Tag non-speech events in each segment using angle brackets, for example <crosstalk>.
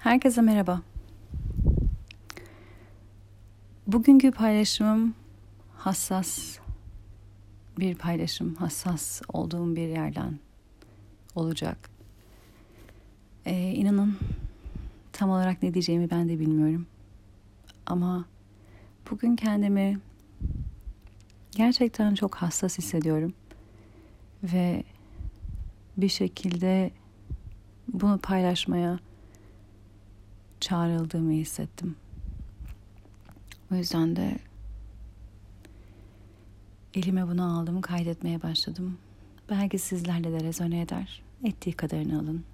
Herkese merhaba. Bugünkü paylaşımım hassas bir paylaşım, hassas olduğum bir yerden olacak. Ee, inanın tam olarak ne diyeceğimi ben de bilmiyorum. Ama bugün kendimi gerçekten çok hassas hissediyorum. Ve bir şekilde bunu paylaşmaya çağrıldığımı hissettim. O yüzden de elime bunu aldım, kaydetmeye başladım. Belki sizlerle de rezone eder. Ettiği kadarını alın.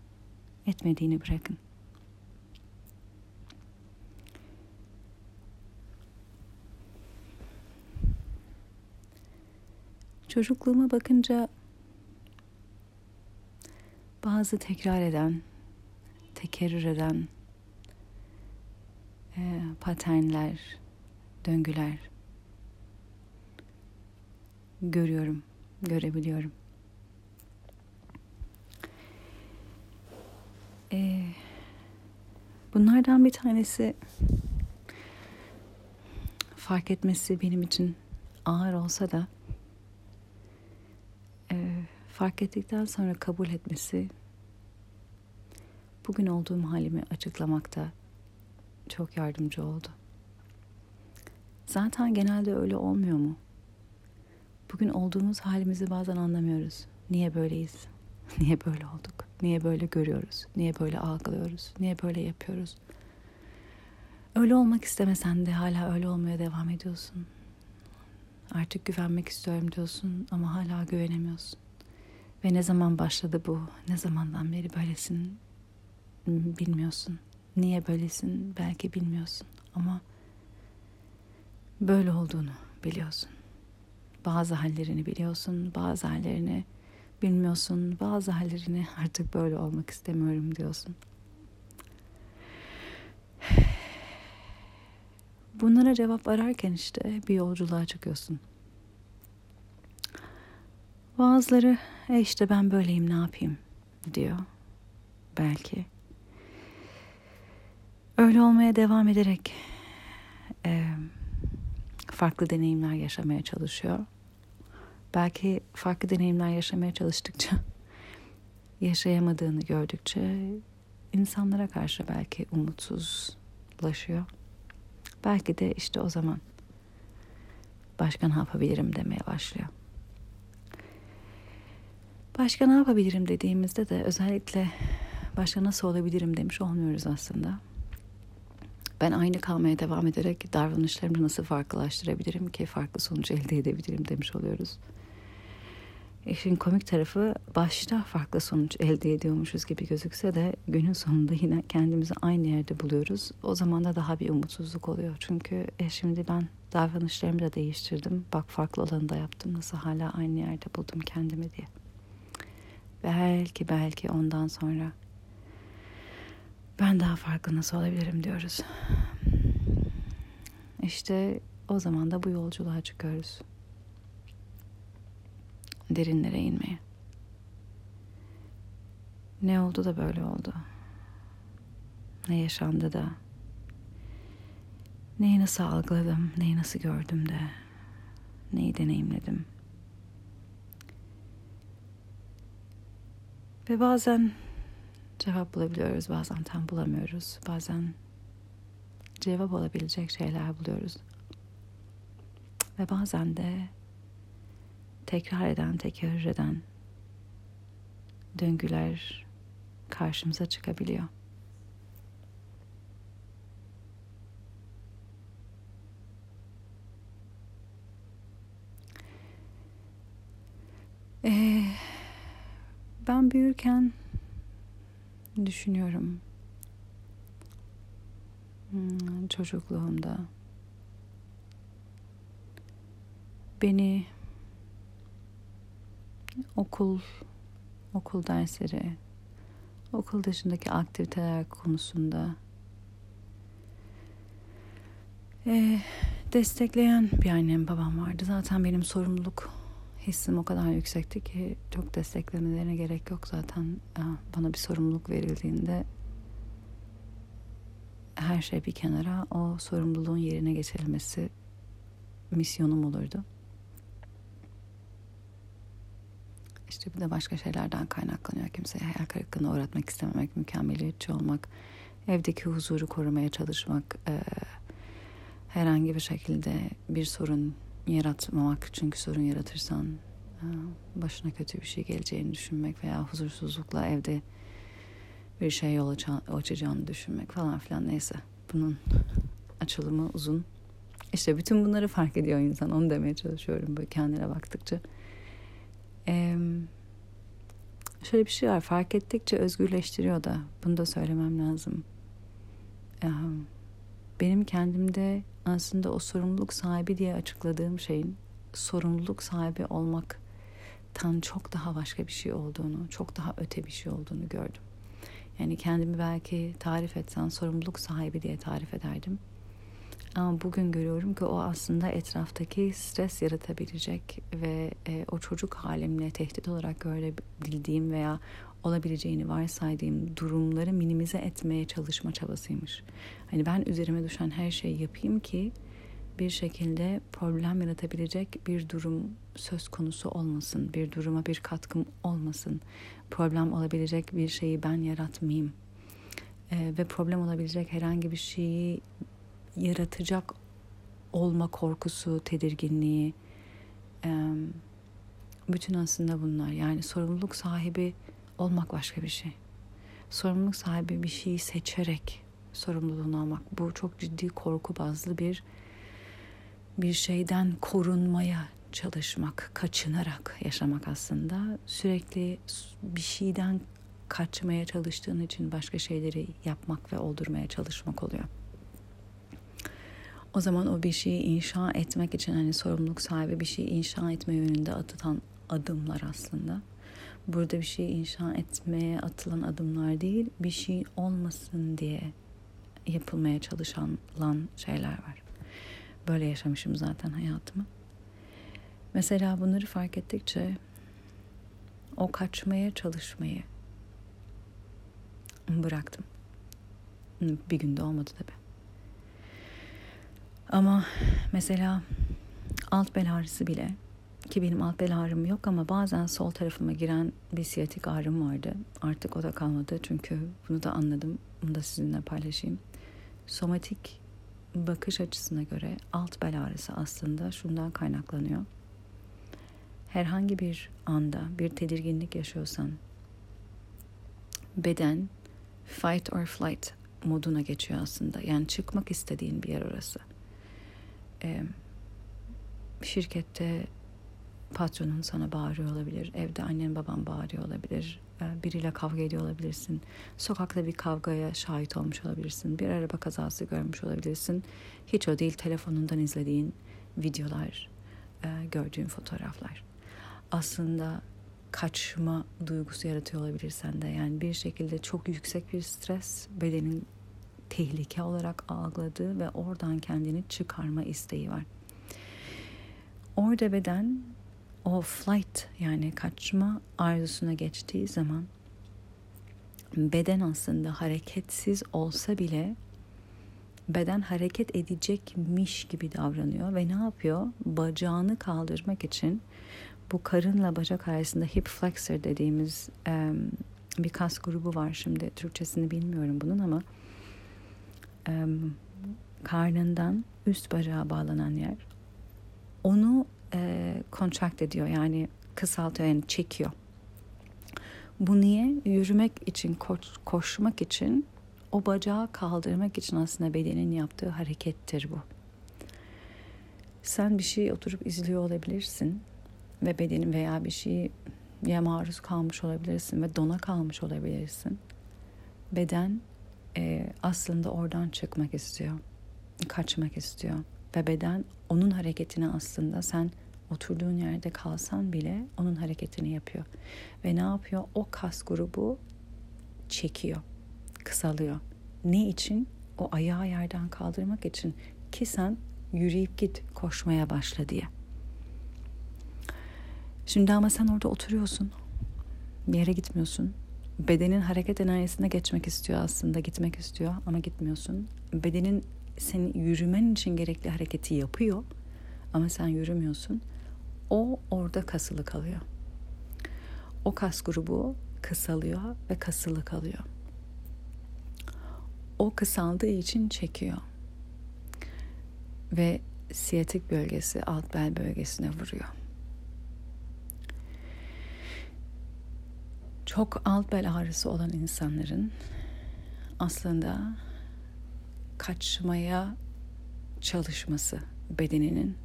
Etmediğini bırakın. Çocukluğuma bakınca bazı tekrar eden, tekerrür eden e, paternler, döngüler görüyorum, görebiliyorum. E, bunlardan bir tanesi fark etmesi benim için ağır olsa da e, fark ettikten sonra kabul etmesi bugün olduğum halimi açıklamakta çok yardımcı oldu. Zaten genelde öyle olmuyor mu? Bugün olduğumuz halimizi bazen anlamıyoruz. Niye böyleyiz? <laughs> Niye böyle olduk? Niye böyle görüyoruz? Niye böyle algılıyoruz? Niye böyle yapıyoruz? Öyle olmak istemesen de hala öyle olmaya devam ediyorsun. Artık güvenmek istiyorum diyorsun ama hala güvenemiyorsun. Ve ne zaman başladı bu? Ne zamandan beri böylesin? Bilmiyorsun. Niye böylesin belki bilmiyorsun ama böyle olduğunu biliyorsun. Bazı hallerini biliyorsun, bazı hallerini bilmiyorsun, bazı hallerini artık böyle olmak istemiyorum diyorsun. Bunlara cevap ararken işte bir yolculuğa çıkıyorsun. Bazıları e işte ben böyleyim ne yapayım diyor. Belki öyle olmaya devam ederek e, farklı deneyimler yaşamaya çalışıyor. Belki farklı deneyimler yaşamaya çalıştıkça, yaşayamadığını gördükçe insanlara karşı belki umutsuzlaşıyor. Belki de işte o zaman başka ne yapabilirim demeye başlıyor. Başka ne yapabilirim dediğimizde de özellikle başka nasıl olabilirim demiş olmuyoruz aslında. Ben aynı kalmaya devam ederek davranışlarımı nasıl farklılaştırabilirim ki farklı sonuç elde edebilirim demiş oluyoruz. İşin komik tarafı başta farklı sonuç elde ediyormuşuz gibi gözükse de günün sonunda yine kendimizi aynı yerde buluyoruz. O zaman da daha bir umutsuzluk oluyor. Çünkü e, şimdi ben davranışlarımı da değiştirdim. Bak farklı olanı da yaptım. Nasıl hala aynı yerde buldum kendimi diye. Belki belki ondan sonra ben daha farklı nasıl olabilirim diyoruz. İşte o zaman da bu yolculuğa çıkıyoruz. Derinlere inmeye. Ne oldu da böyle oldu? Ne yaşandı da? Neyi nasıl algıladım, neyi nasıl gördüm de? Neyi deneyimledim? Ve bazen cevap bulabiliyoruz, bazen tam bulamıyoruz. Bazen cevap olabilecek şeyler buluyoruz. Ve bazen de tekrar eden, tekerrür eden döngüler karşımıza çıkabiliyor. Ee, ben büyürken düşünüyorum. Hmm, çocukluğumda beni okul okul dersleri okul dışındaki aktiviteler konusunda e, destekleyen bir annem babam vardı. Zaten benim sorumluluk hissim o kadar yüksekti ki çok desteklemelerine gerek yok zaten bana bir sorumluluk verildiğinde her şey bir kenara o sorumluluğun yerine geçirilmesi misyonum olurdu. İşte bir de başka şeylerden kaynaklanıyor. Kimseye hayal kırıklığına uğratmak istememek, mükemmeliyetçi olmak, evdeki huzuru korumaya çalışmak, e, herhangi bir şekilde bir sorun yaratmamak. Çünkü sorun yaratırsan e, başına kötü bir şey geleceğini düşünmek veya huzursuzlukla evde bir şey yol açacağını düşünmek falan filan neyse. Bunun açılımı uzun. İşte bütün bunları fark ediyor insan. Onu demeye çalışıyorum böyle kendine baktıkça. Ee, şöyle bir şey var. Fark ettikçe özgürleştiriyor da. Bunu da söylemem lazım. Ee, benim kendimde aslında o sorumluluk sahibi diye açıkladığım şeyin sorumluluk sahibi olmaktan çok daha başka bir şey olduğunu, çok daha öte bir şey olduğunu gördüm. Yani kendimi belki tarif etsen sorumluluk sahibi diye tarif ederdim. Ama bugün görüyorum ki o aslında etraftaki stres yaratabilecek ve e, o çocuk halimle tehdit olarak görebildiğim veya olabileceğini varsaydığım durumları minimize etmeye çalışma çabasıymış. Hani ben üzerime düşen her şeyi yapayım ki bir şekilde problem yaratabilecek bir durum söz konusu olmasın. Bir duruma bir katkım olmasın. Problem olabilecek bir şeyi ben yaratmayayım. Ee, ve problem olabilecek herhangi bir şeyi yaratacak olma korkusu, tedirginliği, e, bütün aslında bunlar. Yani sorumluluk sahibi olmak başka bir şey. Sorumluluk sahibi bir şeyi seçerek sorumluluğunu almak. Bu çok ciddi korku bazlı bir bir şeyden korunmaya çalışmak, kaçınarak yaşamak aslında. Sürekli bir şeyden kaçmaya çalıştığın için başka şeyleri yapmak ve oldurmaya çalışmak oluyor. O zaman o bir şeyi inşa etmek için hani sorumluluk sahibi bir şeyi inşa etme yönünde atılan adımlar aslında. Burada bir şeyi inşa etmeye atılan adımlar değil, bir şey olmasın diye yapılmaya çalışan şeyler var. Böyle yaşamışım zaten hayatımı. Mesela bunları fark ettikçe o kaçmaya çalışmayı bıraktım. Bir günde olmadı tabii. Ama mesela alt bel ağrısı bile ki benim alt bel ağrım yok ama bazen sol tarafıma giren bir siyatik ağrım vardı. Artık o da kalmadı çünkü bunu da anladım. Bunu da sizinle paylaşayım. Somatik bakış açısına göre alt bel ağrısı aslında şundan kaynaklanıyor. Herhangi bir anda bir tedirginlik yaşıyorsan beden fight or flight moduna geçiyor aslında. Yani çıkmak istediğin bir yer orası e, şirkette patronun sana bağırıyor olabilir. Evde annen baban bağırıyor olabilir. E, biriyle kavga ediyor olabilirsin. Sokakta bir kavgaya şahit olmuş olabilirsin. Bir araba kazası görmüş olabilirsin. Hiç o değil telefonundan izlediğin videolar, e, gördüğün fotoğraflar. Aslında kaçma duygusu yaratıyor olabilir sende. Yani bir şekilde çok yüksek bir stres bedenin tehlike olarak algıladığı ve oradan kendini çıkarma isteği var. Orada beden o flight yani kaçma arzusuna geçtiği zaman beden aslında hareketsiz olsa bile beden hareket edecekmiş gibi davranıyor ve ne yapıyor? Bacağını kaldırmak için bu karınla bacak arasında hip flexor dediğimiz um, bir kas grubu var şimdi Türkçesini bilmiyorum bunun ama e, karnından üst bacağa bağlanan yer onu e, contract ediyor yani kısaltıyor yani çekiyor. Bu niye? Yürümek için, koş, koşmak için o bacağı kaldırmak için aslında bedenin yaptığı harekettir bu. Sen bir şey oturup izliyor olabilirsin ve bedenin veya bir şeye maruz kalmış olabilirsin ve dona kalmış olabilirsin. Beden e, aslında oradan çıkmak istiyor, kaçmak istiyor ve beden onun hareketini aslında sen oturduğun yerde kalsan bile onun hareketini yapıyor ve ne yapıyor? O kas grubu çekiyor, kısalıyor. Ne için? O ayağı yerden kaldırmak için ki sen yürüyüp git, koşmaya başla diye. Şimdi ama sen orada oturuyorsun. Bir yere gitmiyorsun. bedenin hareket enerjisine geçmek istiyor aslında, gitmek istiyor ama gitmiyorsun. Bedenin senin yürümen için gerekli hareketi yapıyor ama sen yürümüyorsun. O orada kasılı kalıyor. O kas grubu kısalıyor ve kasılı kalıyor. O kısaldığı için çekiyor. Ve siyatik bölgesi alt bel bölgesine vuruyor. Çok alt bel ağrısı olan insanların aslında kaçmaya çalışması bedeninin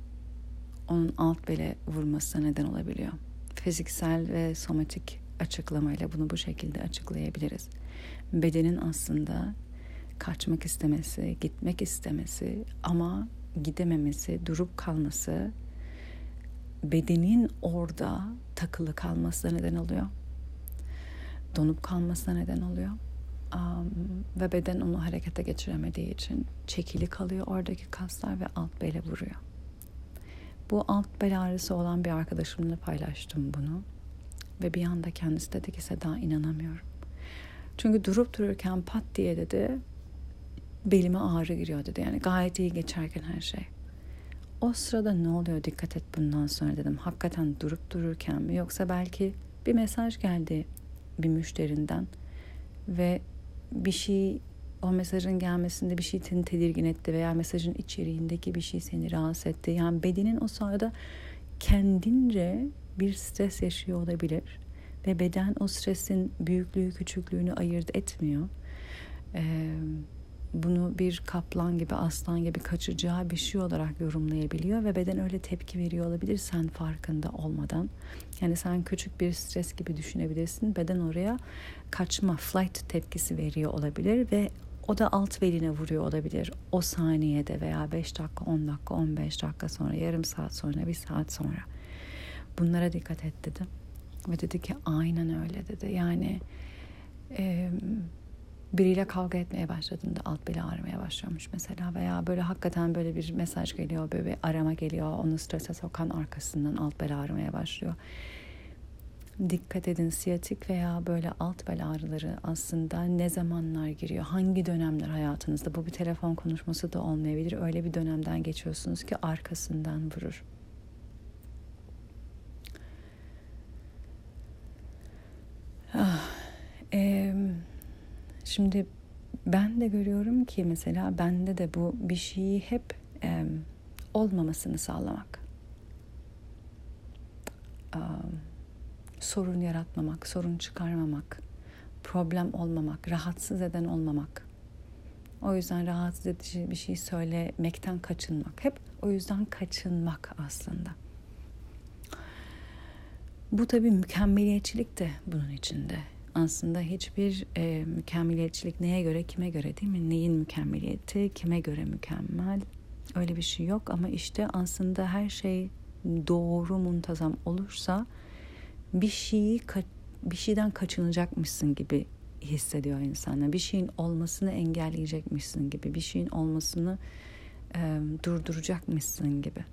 onun alt bele vurmasına neden olabiliyor. Fiziksel ve somatik açıklamayla bunu bu şekilde açıklayabiliriz. Bedenin aslında kaçmak istemesi, gitmek istemesi ama gidememesi, durup kalması bedenin orada takılı kalmasına neden oluyor. Donup kalmasına neden oluyor. Um, ve beden onu harekete geçiremediği için çekili kalıyor oradaki kaslar ve alt bele vuruyor. Bu alt bel ağrısı olan bir arkadaşımla paylaştım bunu. Ve bir anda kendisi dedi ki Seda inanamıyorum. Çünkü durup dururken pat diye dedi belime ağrı giriyor dedi. Yani gayet iyi geçerken her şey. O sırada ne oluyor dikkat et bundan sonra dedim. Hakikaten durup dururken mi yoksa belki bir mesaj geldi bir müşterinden ve bir şey o mesajın gelmesinde bir şey seni tedirgin etti veya mesajın içeriğindeki bir şey seni rahatsız etti. Yani bedenin o sırada kendince bir stres yaşıyor olabilir ve beden o stresin büyüklüğü küçüklüğünü ayırt etmiyor. Ee, bunu bir kaplan gibi aslan gibi kaçacağı bir şey olarak yorumlayabiliyor ve beden öyle tepki veriyor olabilir sen farkında olmadan. Yani sen küçük bir stres gibi düşünebilirsin. Beden oraya kaçma, flight tepkisi veriyor olabilir ve o da alt beline vuruyor olabilir. O saniyede veya 5 dakika, 10 dakika, 15 dakika sonra, yarım saat sonra, bir saat sonra. Bunlara dikkat et dedim. Ve dedi ki aynen öyle dedi. Yani e, biriyle kavga etmeye başladığında alt beli ağrımaya başlıyormuş mesela veya böyle hakikaten böyle bir mesaj geliyor böyle bir arama geliyor onu strese sokan arkasından alt bel ağrımaya başlıyor. Dikkat edin siyatik veya böyle alt bel ağrıları aslında ne zamanlar giriyor? Hangi dönemler hayatınızda? Bu bir telefon konuşması da olmayabilir. Öyle bir dönemden geçiyorsunuz ki arkasından vurur. Ah, e, şimdi ben de görüyorum ki mesela bende de bu bir şeyi hep e, olmamasını sağlamak. Um, sorun yaratmamak, sorun çıkarmamak, problem olmamak, rahatsız eden olmamak. O yüzden rahatsız edici bir şey söylemekten kaçınmak. Hep o yüzden kaçınmak aslında. Bu tabii mükemmeliyetçilik de bunun içinde. Aslında hiçbir e, mükemmeliyetçilik neye göre, kime göre değil mi? Neyin mükemmeliyeti, kime göre mükemmel? Öyle bir şey yok ama işte aslında her şey doğru, muntazam olursa bir şeyi bir şeyden kaçınacakmışsın gibi hissediyor insanlar. Bir şeyin olmasını engelleyecekmişsin gibi, bir şeyin olmasını e, durduracakmışsın gibi.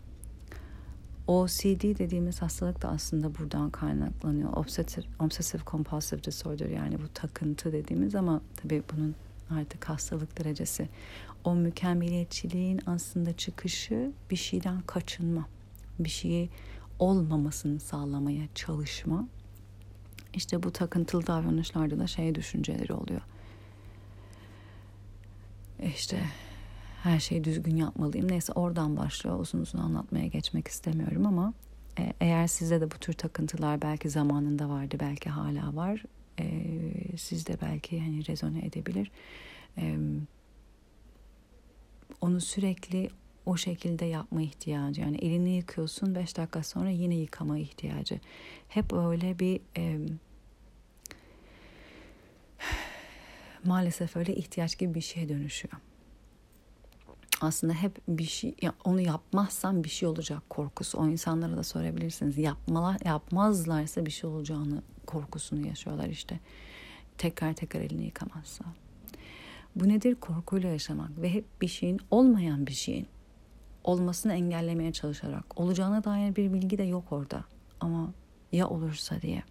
OCD dediğimiz hastalık da aslında buradan kaynaklanıyor. Obsessive, obsessive compulsive disorder yani bu takıntı dediğimiz ama tabii bunun artık hastalık derecesi. O mükemmeliyetçiliğin aslında çıkışı bir şeyden kaçınma. Bir şeyi olmamasını sağlamaya çalışma. İşte bu takıntılı davranışlarda da şey düşünceleri oluyor. İşte her şeyi düzgün yapmalıyım. Neyse oradan başlıyor. Uzun uzun anlatmaya geçmek istemiyorum ama e, eğer sizde de bu tür takıntılar belki zamanında vardı, belki hala var. E, sizde belki hani rezone edebilir. E, onu sürekli o şekilde yapma ihtiyacı. Yani elini yıkıyorsun beş dakika sonra yine yıkama ihtiyacı. Hep öyle bir e, <sighs> maalesef öyle ihtiyaç gibi bir şeye dönüşüyor. Aslında hep bir şey ya onu yapmazsam bir şey olacak korkusu. O insanlara da sorabilirsiniz. Yapmalar yapmazlarsa bir şey olacağını korkusunu yaşıyorlar işte. Tekrar tekrar elini yıkamazsa. Bu nedir? Korkuyla yaşamak ve hep bir şeyin olmayan bir şeyin olmasını engellemeye çalışarak. Olacağına dair bir bilgi de yok orada. Ama ya olursa diye.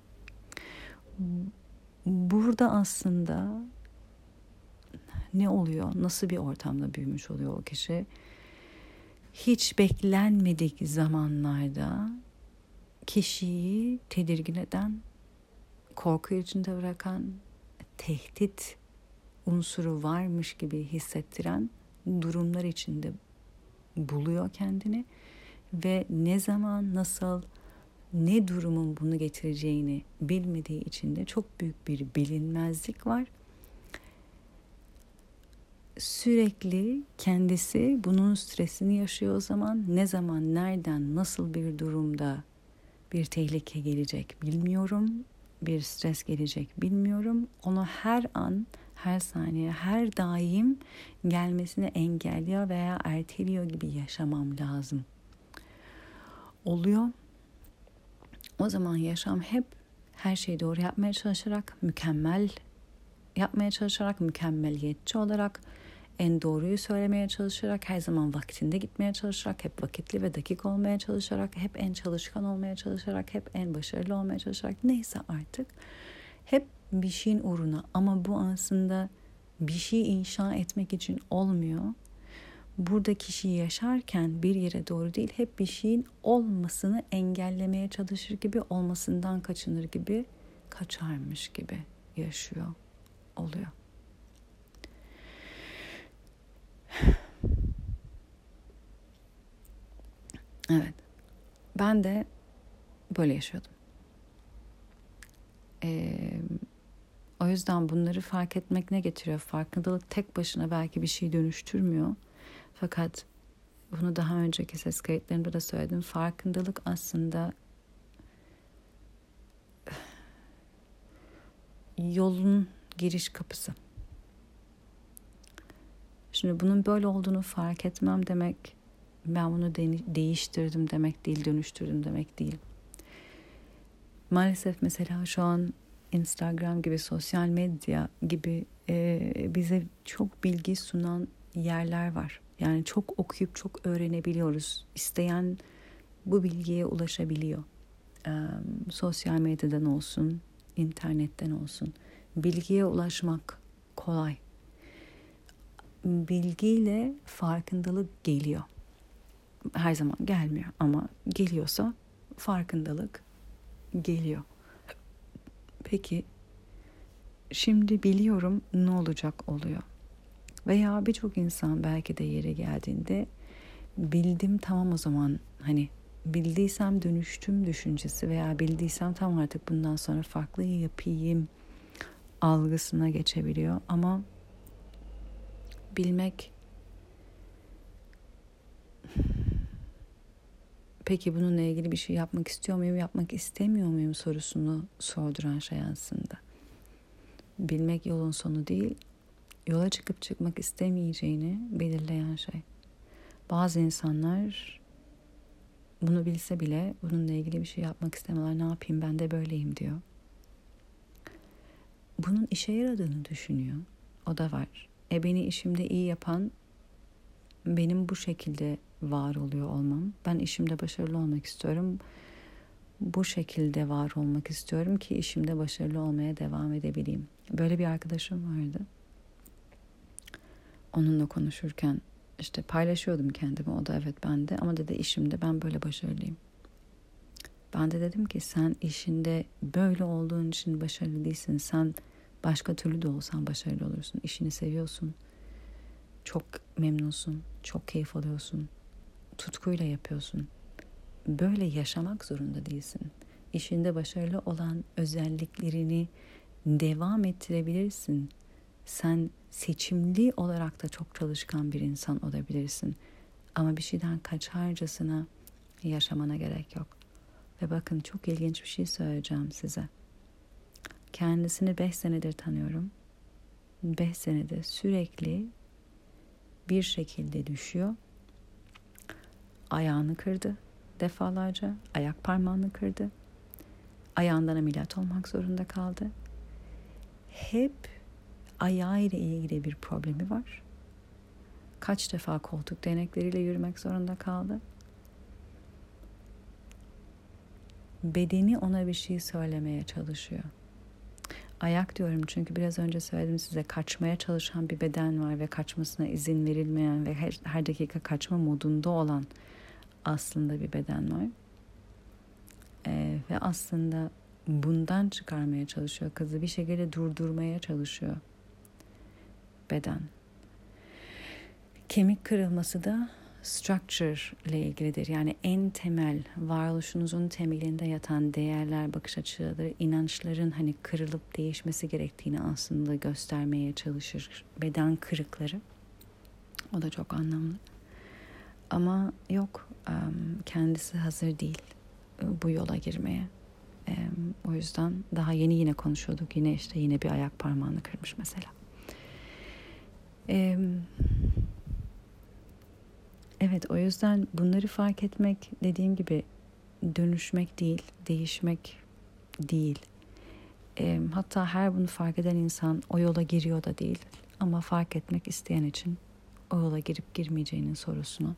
burada aslında ne oluyor? Nasıl bir ortamda büyümüş oluyor o kişi? Hiç beklenmedik zamanlarda kişiyi tedirgin eden, korku içinde bırakan, tehdit unsuru varmış gibi hissettiren durumlar içinde buluyor kendini ve ne zaman nasıl ne durumun bunu getireceğini bilmediği için de çok büyük bir bilinmezlik var. Sürekli kendisi bunun stresini yaşıyor o zaman. Ne zaman, nereden, nasıl bir durumda bir tehlike gelecek bilmiyorum. Bir stres gelecek bilmiyorum. Onu her an, her saniye, her daim gelmesini engelliyor veya erteliyor gibi yaşamam lazım. Oluyor o zaman yaşam hep her şeyi doğru yapmaya çalışarak, mükemmel yapmaya çalışarak, mükemmeliyetçi olarak, en doğruyu söylemeye çalışarak, her zaman vaktinde gitmeye çalışarak, hep vakitli ve dakik olmaya çalışarak, hep en çalışkan olmaya çalışarak, hep en başarılı olmaya çalışarak. Neyse artık. Hep bir şeyin uğruna. Ama bu aslında bir şey inşa etmek için olmuyor. Burada kişi yaşarken bir yere doğru değil hep bir şeyin olmasını engellemeye çalışır gibi olmasından kaçınır gibi kaçarmış gibi yaşıyor oluyor. <sighs> Evet. Ben de böyle yaşıyordum. Ee, o yüzden bunları fark etmek ne getiriyor? Farkındalık tek başına belki bir şey dönüştürmüyor. Fakat bunu daha önceki ses kayıtlarında da söyledim. Farkındalık aslında <sighs> yolun giriş kapısı. Şimdi bunun böyle olduğunu fark etmem demek ben bunu de- değiştirdim demek değil, dönüştürdüm demek değil. Maalesef mesela şu an Instagram gibi sosyal medya gibi e, bize çok bilgi sunan yerler var. Yani çok okuyup çok öğrenebiliyoruz. İsteyen bu bilgiye ulaşabiliyor. Ee, sosyal medyadan olsun, internetten olsun. Bilgiye ulaşmak kolay. Bilgiyle farkındalık geliyor. Her zaman gelmiyor ama geliyorsa farkındalık geliyor. Peki şimdi biliyorum ne olacak oluyor. Veya birçok insan belki de yere geldiğinde bildim tamam o zaman hani bildiysem dönüştüm düşüncesi veya bildiysem tam artık bundan sonra farklı yapayım algısına geçebiliyor ama bilmek peki bununla ilgili bir şey yapmak istiyor muyum yapmak istemiyor muyum sorusunu sorduran şey aslında bilmek yolun sonu değil yola çıkıp çıkmak istemeyeceğini belirleyen şey. Bazı insanlar bunu bilse bile bununla ilgili bir şey yapmak istemiyorlar. Ne yapayım ben de böyleyim diyor. Bunun işe yaradığını düşünüyor. O da var. E beni işimde iyi yapan benim bu şekilde var oluyor olmam. Ben işimde başarılı olmak istiyorum. Bu şekilde var olmak istiyorum ki işimde başarılı olmaya devam edebileyim. Böyle bir arkadaşım vardı onunla konuşurken işte paylaşıyordum kendimi. O da evet ben de ama dedi işimde ben böyle başarılıyım. Ben de dedim ki sen işinde böyle olduğun için başarılı değilsin. Sen başka türlü de olsan başarılı olursun. İşini seviyorsun. Çok memnunsun. Çok keyif alıyorsun. Tutkuyla yapıyorsun. Böyle yaşamak zorunda değilsin. İşinde başarılı olan özelliklerini devam ettirebilirsin. Sen seçimli olarak da çok çalışkan bir insan olabilirsin. Ama bir şeyden kaçarcasına yaşamana gerek yok. Ve bakın çok ilginç bir şey söyleyeceğim size. Kendisini beş senedir tanıyorum. Beş senedir sürekli bir şekilde düşüyor. Ayağını kırdı defalarca. Ayak parmağını kırdı. Ayağından ameliyat olmak zorunda kaldı. Hep ayağı ile ilgili bir problemi var. Kaç defa koltuk değnekleriyle yürümek zorunda kaldı. Bedeni ona bir şey söylemeye çalışıyor. Ayak diyorum çünkü biraz önce söyledim size kaçmaya çalışan bir beden var ve kaçmasına izin verilmeyen ve her, her dakika kaçma modunda olan aslında bir beden var. Ee, ve aslında bundan çıkarmaya çalışıyor kızı bir şekilde durdurmaya çalışıyor beden. Kemik kırılması da structure ile ilgilidir. Yani en temel varoluşunuzun temelinde yatan değerler, bakış açıları, inançların hani kırılıp değişmesi gerektiğini aslında göstermeye çalışır. Beden kırıkları. O da çok anlamlı. Ama yok kendisi hazır değil bu yola girmeye. O yüzden daha yeni yine konuşuyorduk. Yine işte yine bir ayak parmağını kırmış mesela. Evet o yüzden bunları fark etmek dediğim gibi dönüşmek değil, değişmek değil. E, hatta her bunu fark eden insan o yola giriyor da değil. Ama fark etmek isteyen için o yola girip girmeyeceğinin sorusunu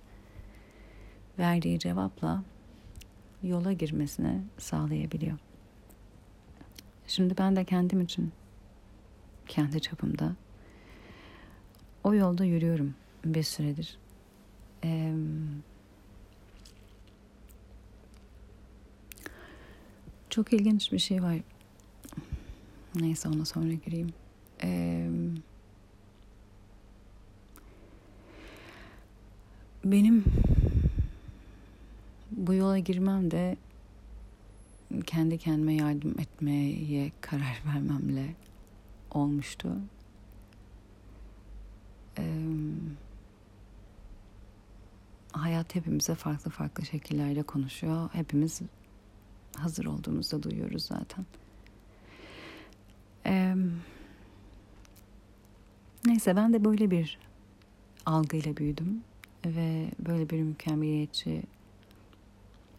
verdiği cevapla yola girmesine sağlayabiliyor. Şimdi ben de kendim için kendi çapımda o yolda yürüyorum bir süredir. Ee, çok ilginç bir şey var. Neyse ona sonra gireyim. Ee, benim bu yola girmem de kendi kendime yardım etmeye karar <laughs> vermemle olmuştu. Ee, hayat hepimize farklı farklı şekillerle konuşuyor. Hepimiz hazır olduğumuzda duyuyoruz zaten. Ee, neyse ben de böyle bir algıyla büyüdüm ve böyle bir mükemmeliyetçi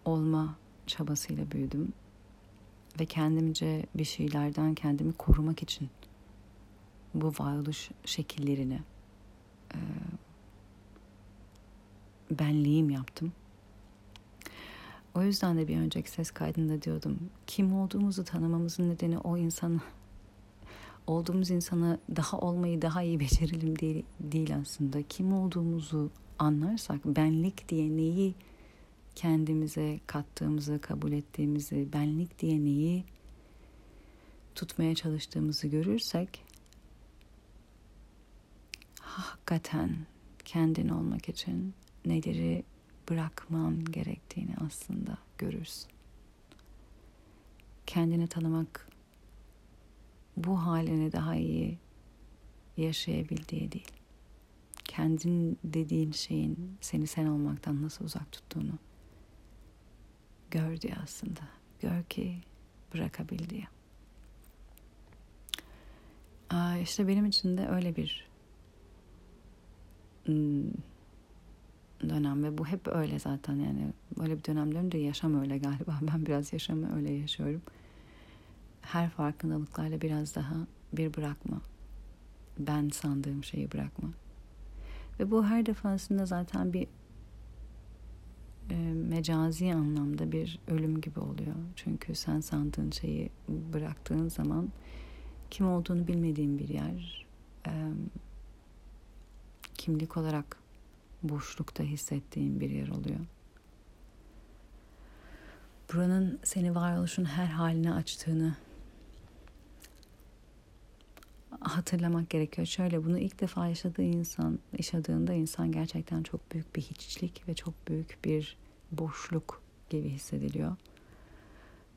olma çabasıyla büyüdüm ve kendimce bir şeylerden kendimi korumak için bu varoluş şekillerini e, benliğim yaptım. O yüzden de bir önceki ses kaydında diyordum. Kim olduğumuzu tanımamızın nedeni o insanı olduğumuz insanı daha olmayı daha iyi becerelim değil, değil aslında. Kim olduğumuzu anlarsak benlik diye neyi kendimize kattığımızı, kabul ettiğimizi, benlik diye neyi tutmaya çalıştığımızı görürsek hakikaten kendin olmak için neleri bırakman gerektiğini aslında görürsün. Kendini tanımak bu halini daha iyi yaşayabildiği değil. Kendin dediğin şeyin seni sen olmaktan nasıl uzak tuttuğunu gör diye aslında. Gör ki bırakabil diye. Aa, işte benim için de öyle bir hmm, dönem ve bu hep öyle zaten. Yani öyle bir dönem dönünce yaşam öyle galiba. <laughs> Ben biraz yaşamı öyle yaşıyorum. Her farkındalıklarla biraz daha bir bırakma. Ben sandığım şeyi bırakma. Ve bu her defasında zaten bir e, mecazi anlamda bir ölüm gibi oluyor. Çünkü sen sandığın şeyi bıraktığın zaman kim olduğunu bilmediğin bir yer e, kimlik olarak boşlukta hissettiğin bir yer oluyor. Buranın seni varoluşun her haline açtığını hatırlamak gerekiyor. Şöyle bunu ilk defa yaşadığı insan, yaşadığında insan gerçekten çok büyük bir hiçlik ve çok büyük bir boşluk gibi hissediliyor.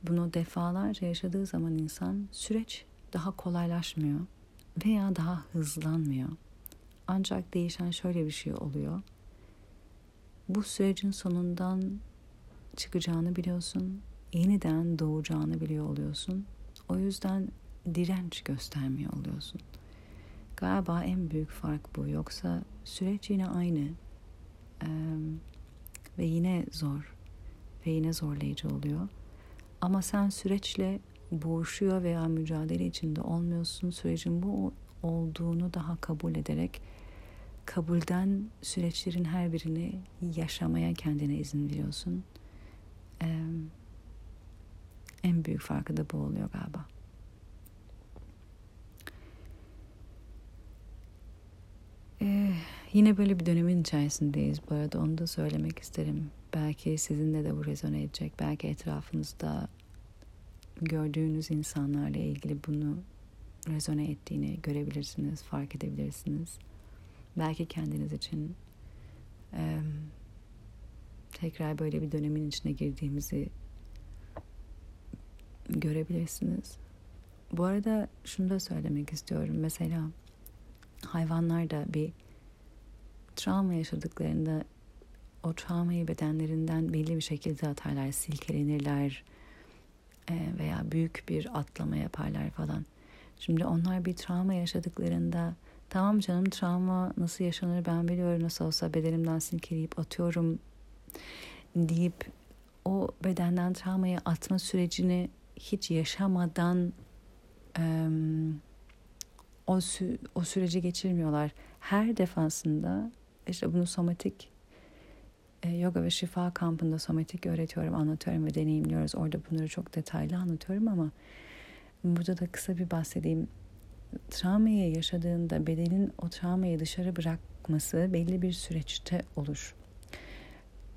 Bunu defalarca yaşadığı zaman insan süreç daha kolaylaşmıyor veya daha hızlanmıyor. Ancak değişen şöyle bir şey oluyor bu sürecin sonundan çıkacağını biliyorsun. Yeniden doğacağını biliyor oluyorsun. O yüzden direnç göstermiyor oluyorsun. Galiba en büyük fark bu. Yoksa süreç yine aynı. Ee, ve yine zor. Ve yine zorlayıcı oluyor. Ama sen süreçle boğuşuyor veya mücadele içinde olmuyorsun. Sürecin bu olduğunu daha kabul ederek kabulden süreçlerin her birini yaşamaya kendine izin veriyorsun. Ee, en büyük farkı da bu oluyor galiba. Ee, yine böyle bir dönemin içerisindeyiz bu arada onu da söylemek isterim. Belki sizinle de bu rezone edecek. Belki etrafınızda gördüğünüz insanlarla ilgili bunu rezone ettiğini görebilirsiniz, fark edebilirsiniz. Belki kendiniz için e, tekrar böyle bir dönemin içine girdiğimizi görebilirsiniz. Bu arada şunu da söylemek istiyorum. Mesela hayvanlar da bir travma yaşadıklarında o travmayı bedenlerinden belli bir şekilde atarlar, silkelenirler veya büyük bir atlama yaparlar falan. Şimdi onlar bir travma yaşadıklarında tamam canım travma nasıl yaşanır ben biliyorum nasıl olsa bedenimden silkeleyip atıyorum deyip o bedenden travmayı atma sürecini hiç yaşamadan e, o, sü o süreci geçirmiyorlar. Her defasında işte bunu somatik e, yoga ve şifa kampında somatik öğretiyorum, anlatıyorum ve deneyimliyoruz. Orada bunları çok detaylı anlatıyorum ama burada da kısa bir bahsedeyim. Travmayı yaşadığında bedenin o travmayı dışarı bırakması belli bir süreçte olur.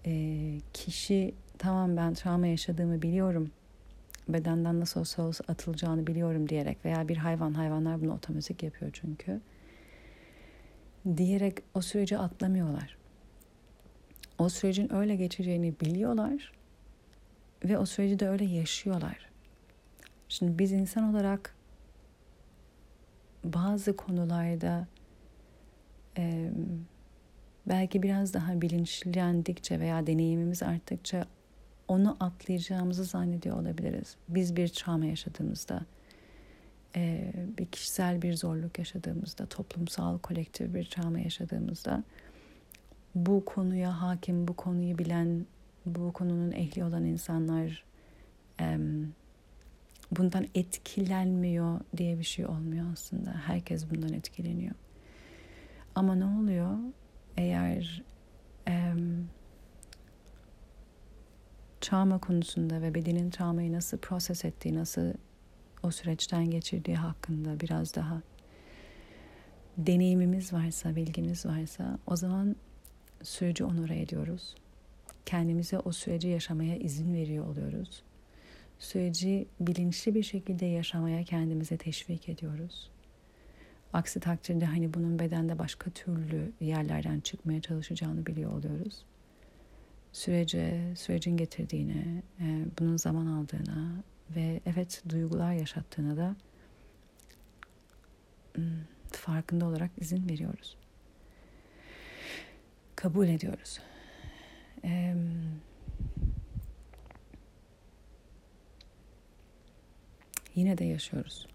E, kişi tamam ben travma yaşadığımı biliyorum bedenden nasıl olsa olsa atılacağını biliyorum diyerek veya bir hayvan hayvanlar bunu otomatik yapıyor çünkü diyerek o süreci atlamıyorlar. O sürecin öyle geçeceğini biliyorlar ve o süreci de öyle yaşıyorlar. Şimdi biz insan olarak bazı konularda e, belki biraz daha bilinçlendikçe veya deneyimimiz arttıkça onu atlayacağımızı zannediyor olabiliriz. Biz bir travma yaşadığımızda, e, bir kişisel bir zorluk yaşadığımızda, toplumsal, kolektif bir travma yaşadığımızda bu konuya hakim, bu konuyu bilen, bu konunun ehli olan insanlar bundan etkilenmiyor diye bir şey olmuyor aslında. Herkes bundan etkileniyor. Ama ne oluyor? Eğer travma konusunda ve bedenin travmayı nasıl proses ettiği, nasıl o süreçten geçirdiği hakkında biraz daha deneyimimiz varsa, bilgimiz varsa o zaman süreci onore ediyoruz. Kendimize o süreci yaşamaya izin veriyor oluyoruz. Süreci bilinçli bir şekilde yaşamaya kendimize teşvik ediyoruz. Aksi takdirde hani bunun bedende başka türlü yerlerden çıkmaya çalışacağını biliyor oluyoruz sürece, sürecin getirdiğini, e, bunun zaman aldığını ve evet duygular yaşattığına da hmm, farkında olarak izin veriyoruz. Kabul ediyoruz. Ee, yine de yaşıyoruz.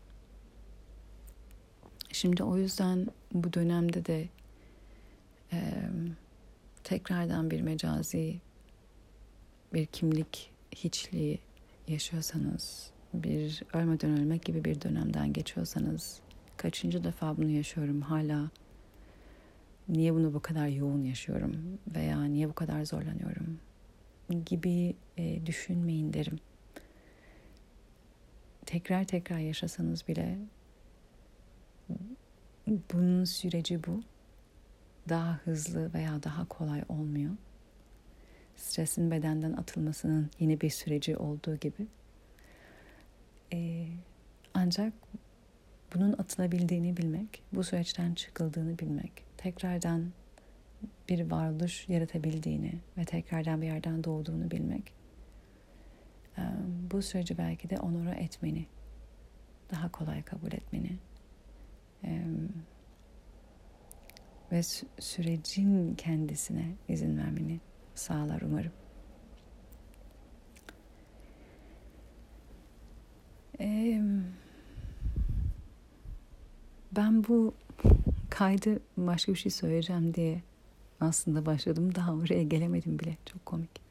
Şimdi o yüzden bu dönemde de e, tekrardan bir mecazi bir kimlik hiçliği yaşıyorsanız, bir ölmeden ölmek gibi bir dönemden geçiyorsanız, kaçıncı defa bunu yaşıyorum hala niye bunu bu kadar yoğun yaşıyorum veya niye bu kadar zorlanıyorum gibi e, düşünmeyin derim. Tekrar tekrar yaşasanız bile bunun süreci bu. Daha hızlı veya daha kolay olmuyor stresin bedenden atılmasının yine bir süreci olduğu gibi. Ee, ancak bunun atılabildiğini bilmek, bu süreçten çıkıldığını bilmek, tekrardan bir varoluş yaratabildiğini ve tekrardan bir yerden doğduğunu bilmek, bu süreci belki de onura etmeni, daha kolay kabul etmeni ve sürecin kendisine izin vermeni sağlar umarım. Ben bu kaydı başka bir şey söyleyeceğim diye aslında başladım. Daha oraya gelemedim bile. Çok komik.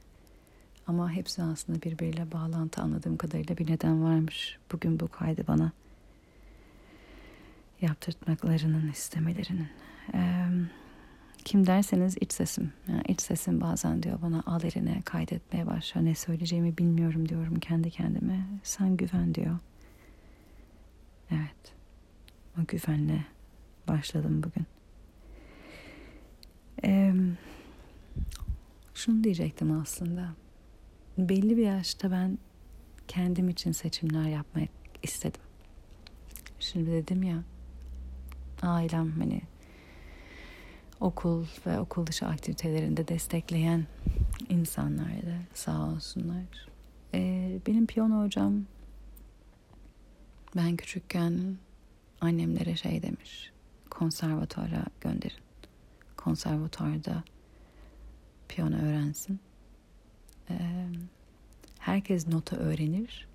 Ama hepsi aslında birbiriyle bağlantı anladığım kadarıyla bir neden varmış. Bugün bu kaydı bana yaptırtmaklarının istemelerinin. Ee, kim derseniz iç sesim. Yani iç sesim bazen diyor bana al eline kaydetmeye başla. Ne söyleyeceğimi bilmiyorum diyorum kendi kendime. Sen güven diyor. Evet. O güvenle başladım bugün. şunu diyecektim aslında. Belli bir yaşta ben kendim için seçimler yapmak istedim. Şimdi dedim ya ailem hani okul ve okul dışı aktivitelerinde destekleyen insanlardı sağ olsunlar. Ee, benim piyano hocam ben küçükken annemlere şey demiş konservatuara gönderin. Konservatuarda piyano öğrensin. Herkes nota öğrenir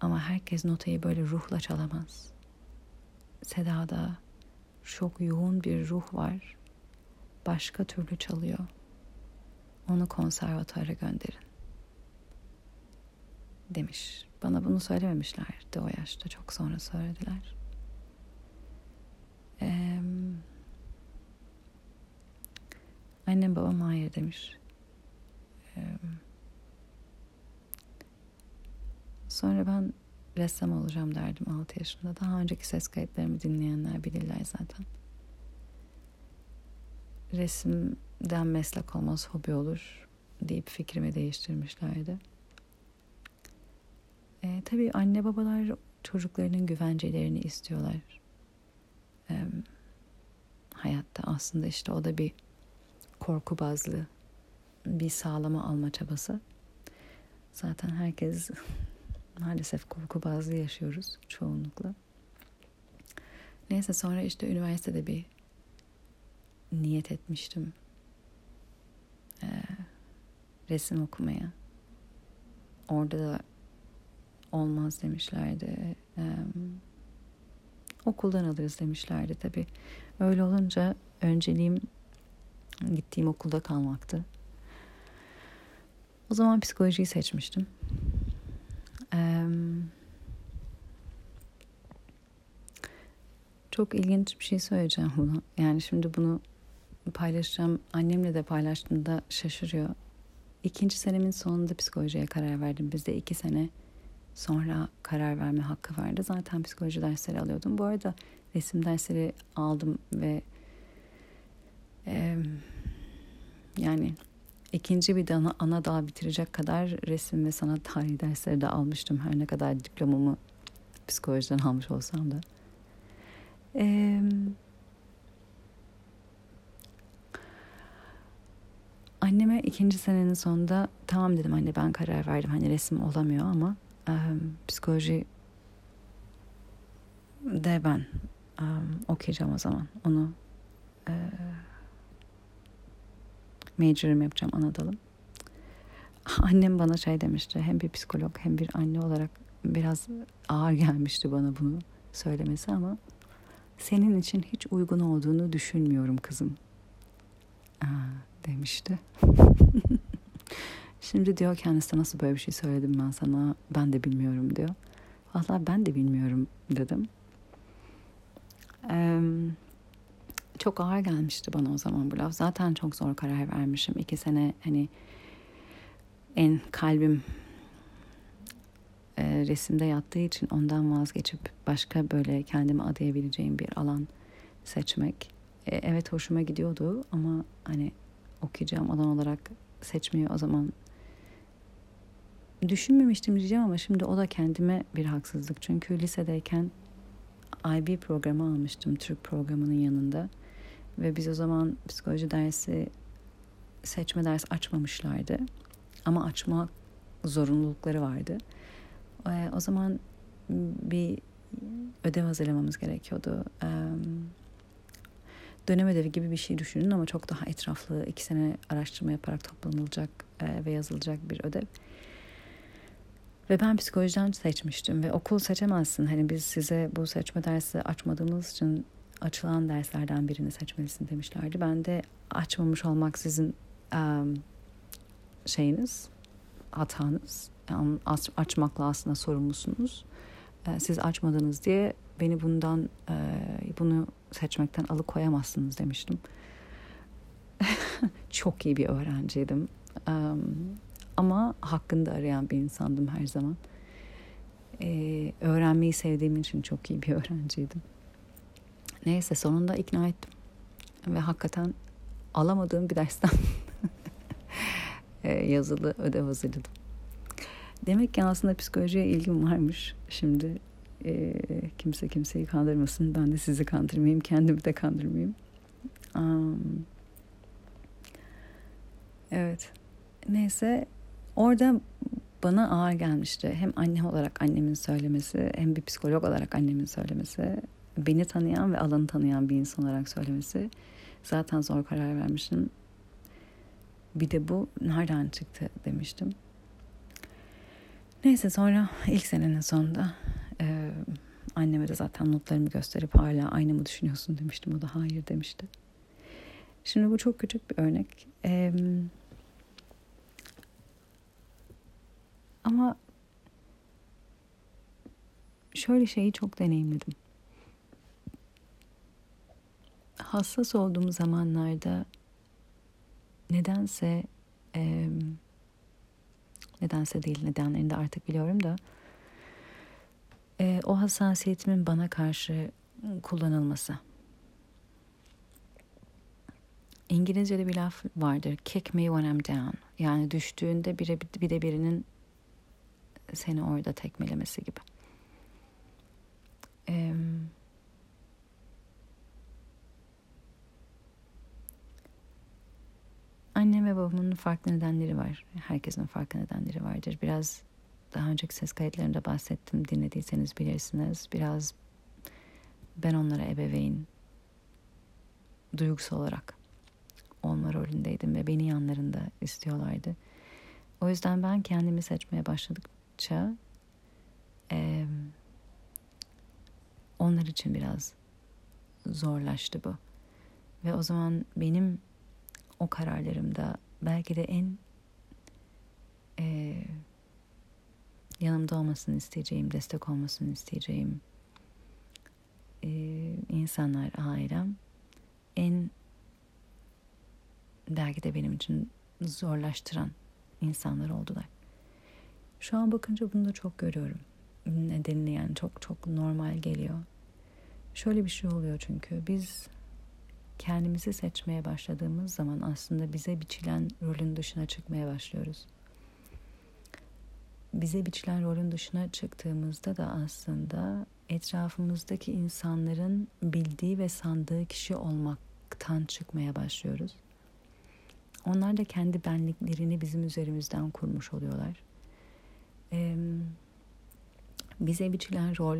ama herkes notayı böyle ruhla çalamaz. Seda'da çok yoğun bir ruh var. Başka türlü çalıyor. Onu konservatuara gönderin. Demiş. Bana bunu söylememişlerdi o yaşta. Çok sonra söylediler. Ee, annem babam hayır demiş. Sonra ben ressam olacağım derdim 6 yaşında. Daha önceki ses kayıtlarımı dinleyenler bilirler zaten. Resimden meslek olmaz, hobi olur deyip fikrimi değiştirmişlerdi. E, tabii anne babalar çocuklarının güvencelerini istiyorlar. E, hayatta aslında işte o da bir korku bazlı bir sağlama alma çabası. Zaten herkes <laughs> maalesef korku bazlı yaşıyoruz çoğunlukla. Neyse sonra işte üniversitede bir niyet etmiştim. Ee, resim okumaya. Orada da olmaz demişlerdi. Ee, okuldan alırız demişlerdi tabii. Öyle olunca önceliğim gittiğim okulda kalmaktı. O zaman psikolojiyi seçmiştim. Ee, çok ilginç bir şey söyleyeceğim bunu. Yani şimdi bunu paylaşacağım. Annemle de paylaştığımda şaşırıyor. İkinci senemin sonunda psikolojiye karar verdim. Bizde iki sene sonra karar verme hakkı vardı. Zaten psikoloji dersleri alıyordum. Bu arada resim dersleri aldım ve e, yani ikinci bir ana, ana dal bitirecek kadar resim ve sanat tarihi dersleri de almıştım. Her ne kadar diplomamı psikolojiden almış olsam da. Ee, anneme ikinci senenin sonunda tamam dedim anne ben karar verdim. Hani resim olamıyor ama e, psikoloji de ben um, okuyacağım o zaman. Onu e, major'ım yapacağım Anadolu'm. <laughs> Annem bana şey demişti. Hem bir psikolog hem bir anne olarak biraz ağır gelmişti bana bunu söylemesi ama senin için hiç uygun olduğunu düşünmüyorum kızım. Aa, demişti. <laughs> Şimdi diyor kendisi nasıl böyle bir şey söyledim ben sana ben de bilmiyorum diyor. Valla ben de bilmiyorum dedim. Ee, çok ağır gelmişti bana o zaman bu laf. Zaten çok zor karar vermişim. İki sene hani en kalbim e, resimde yattığı için ondan vazgeçip başka böyle kendimi adayabileceğim bir alan seçmek. E, evet hoşuma gidiyordu ama hani okuyacağım alan olarak seçmeyi o zaman düşünmemiştim diyeceğim ama şimdi o da kendime bir haksızlık. Çünkü lisedeyken IB programı almıştım Türk programının yanında. Ve biz o zaman psikoloji dersi seçme ders açmamışlardı. Ama açma zorunlulukları vardı. Ee, o zaman bir ödev hazırlamamız gerekiyordu. Dönem ödevi gibi bir şey düşünün ama çok daha etraflı, iki sene araştırma yaparak toplanılacak e, ve yazılacak bir ödev. Ve ben psikolojiden seçmiştim ve okul seçemezsin. Hani biz size bu seçme dersi açmadığımız için açılan derslerden birini seçmelisin demişlerdi. Ben de açmamış olmak sizin um, şeyiniz, hatanız. Yani açmakla aslında sorumlusunuz. Siz açmadınız diye beni bundan bunu seçmekten alıkoyamazsınız demiştim. <laughs> Çok iyi bir öğrenciydim. Ama hakkında arayan bir insandım her zaman. Öğrenmeyi sevdiğim için çok iyi bir <laughs> öğrenciydim. Neyse sonunda ikna ettim. Ve hakikaten alamadığım bir dersten <laughs> e, yazılı ödev hazırladım. Demek ki aslında psikolojiye ilgim varmış. Şimdi e, kimse kimseyi kandırmasın. Ben de sizi kandırmayayım. Kendimi de kandırmayayım. Um, evet. Neyse orada bana ağır gelmişti. Hem anne olarak annemin söylemesi hem bir psikolog olarak annemin söylemesi. Beni tanıyan ve alanı tanıyan bir insan olarak söylemesi. Zaten zor karar vermiştim. Bir de bu nereden çıktı demiştim. Neyse sonra ilk senenin sonunda e, anneme de zaten notlarımı gösterip hala aynı mı düşünüyorsun demiştim. O da hayır demişti. Şimdi bu çok küçük bir örnek. E, ama şöyle şeyi çok deneyimledim. Hassas olduğum zamanlarda nedense e, nedense değil nedenlerini de artık biliyorum da e, o hassasiyetimin bana karşı kullanılması. İngilizce'de bir laf vardır. Kick me when I'm down. Yani düştüğünde bire, bir de birinin seni orada tekmelemesi gibi. Ee, annem ve babamın farklı nedenleri var. Herkesin farklı nedenleri vardır. Biraz daha önceki ses kayıtlarımda bahsettim. Dinlediyseniz bilirsiniz. Biraz ben onlara ebeveyn duygusal olarak olma rolündeydim ve beni yanlarında istiyorlardı. O yüzden ben kendimi seçmeye başladıkça e, onlar için biraz zorlaştı bu. Ve o zaman benim o kararlarımda belki de en e, yanımda olmasını isteyeceğim, destek olmasını isteyeceğim e, insanlar, ailem en belki de benim için zorlaştıran insanlar oldular. Şu an bakınca bunu da çok görüyorum. Nedenini yani çok çok normal geliyor. Şöyle bir şey oluyor çünkü biz kendimizi seçmeye başladığımız zaman aslında bize biçilen rolün dışına çıkmaya başlıyoruz bize biçilen rolün dışına çıktığımızda da aslında etrafımızdaki insanların bildiği ve sandığı kişi olmaktan çıkmaya başlıyoruz. Onlar da kendi benliklerini bizim üzerimizden kurmuş oluyorlar. Ee, bize biçilen rol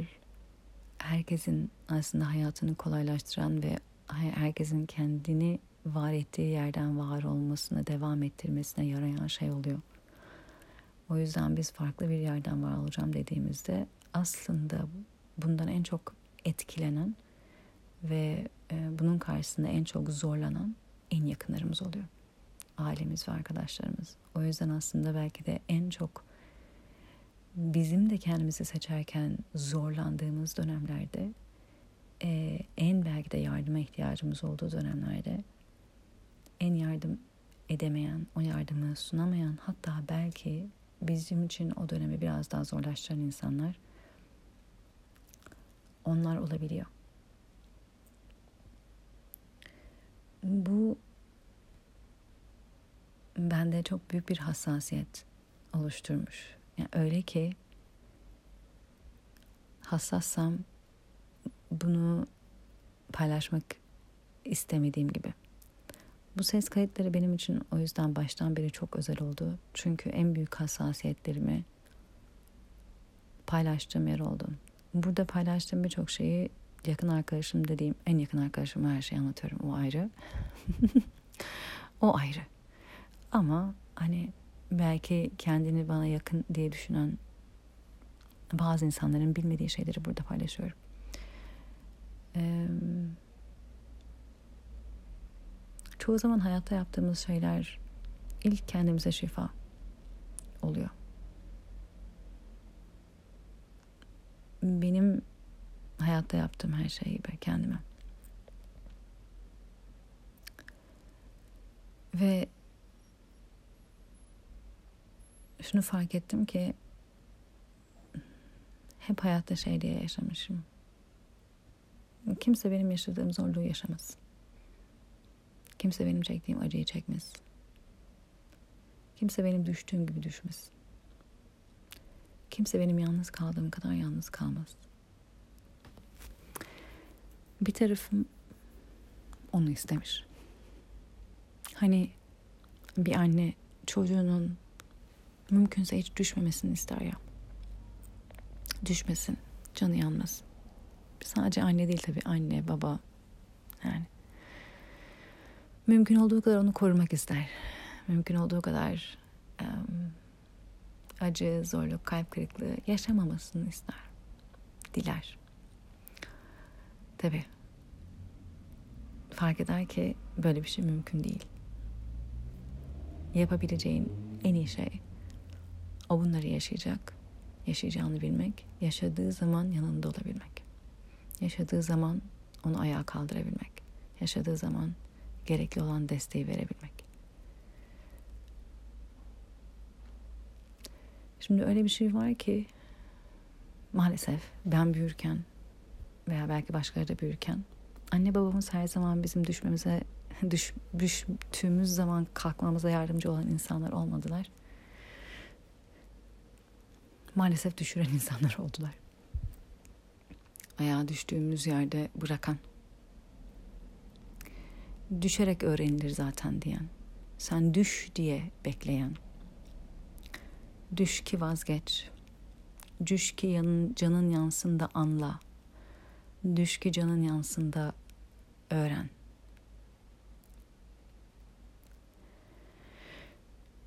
herkesin aslında hayatını kolaylaştıran ve herkesin kendini var ettiği yerden var olmasına, devam ettirmesine yarayan şey oluyor. O yüzden biz farklı bir yerden var olacağım dediğimizde aslında bundan en çok etkilenen ve e, bunun karşısında en çok zorlanan en yakınlarımız oluyor. Ailemiz ve arkadaşlarımız. O yüzden aslında belki de en çok bizim de kendimizi seçerken zorlandığımız dönemlerde e, en belki de yardıma ihtiyacımız olduğu dönemlerde en yardım edemeyen, o yardımı sunamayan hatta belki bizim için o dönemi biraz daha zorlaştıran insanlar onlar olabiliyor. Bu bende çok büyük bir hassasiyet oluşturmuş. Yani öyle ki hassassam bunu paylaşmak istemediğim gibi. Bu ses kayıtları benim için o yüzden baştan beri çok özel oldu. Çünkü en büyük hassasiyetlerimi paylaştığım yer oldu. Burada paylaştığım birçok şeyi yakın arkadaşım dediğim en yakın arkadaşıma her şeyi anlatıyorum. O ayrı. <laughs> o ayrı. Ama hani belki kendini bana yakın diye düşünen bazı insanların bilmediği şeyleri burada paylaşıyorum. Çoğu zaman hayatta yaptığımız şeyler ilk kendimize şifa oluyor. Benim hayatta yaptığım her şey gibi kendime. Ve şunu fark ettim ki hep hayatta şey diye yaşamışım. Kimse benim yaşadığım zorluğu yaşamasın. Kimse benim çektiğim acıyı çekmesin. Kimse benim düştüğüm gibi düşmesin. Kimse benim yalnız kaldığım kadar yalnız kalmaz. Bir tarafım onu istemiş. Hani bir anne çocuğunun mümkünse hiç düşmemesini ister ya. Düşmesin, canı yanmasın. Sadece anne değil tabii anne, baba yani. Mümkün olduğu kadar onu korumak ister. Mümkün olduğu kadar um, acı, zorluk, kalp kırıklığı yaşamamasını ister. Diler. Tabii. Fark eder ki böyle bir şey mümkün değil. Yapabileceğin en iyi şey o bunları yaşayacak, yaşayacağını bilmek, yaşadığı zaman yanında olabilmek. Yaşadığı zaman onu ayağa kaldırabilmek. Yaşadığı zaman gerekli olan desteği verebilmek. Şimdi öyle bir şey var ki maalesef ben büyürken veya belki başkaları da büyürken anne babamız her zaman bizim düşmemize <laughs> düş, düştüğümüz zaman kalkmamıza yardımcı olan insanlar olmadılar. Maalesef düşüren insanlar <laughs> oldular. Ayağa düştüğümüz yerde bırakan. Düşerek öğrenilir zaten diyen. Sen düş diye bekleyen Düş ki vazgeç. Düş ki yanın, canın yansın da anla. Düş ki canın yansın da öğren.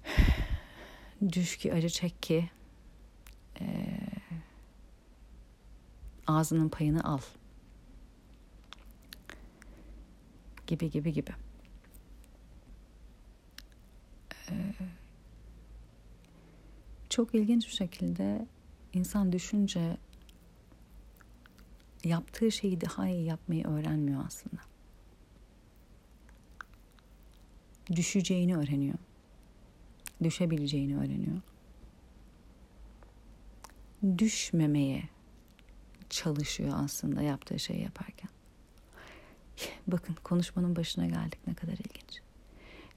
<sighs> Düş ki acı çek ki ağzının payını al. Gibi gibi gibi. Ee, çok ilginç bir şekilde insan düşünce yaptığı şeyi daha iyi yapmayı öğrenmiyor aslında. Düşeceğini öğreniyor. Düşebileceğini öğreniyor. Düşmemeye çalışıyor aslında yaptığı şeyi yaparken. Bakın konuşmanın başına geldik ne kadar ilginç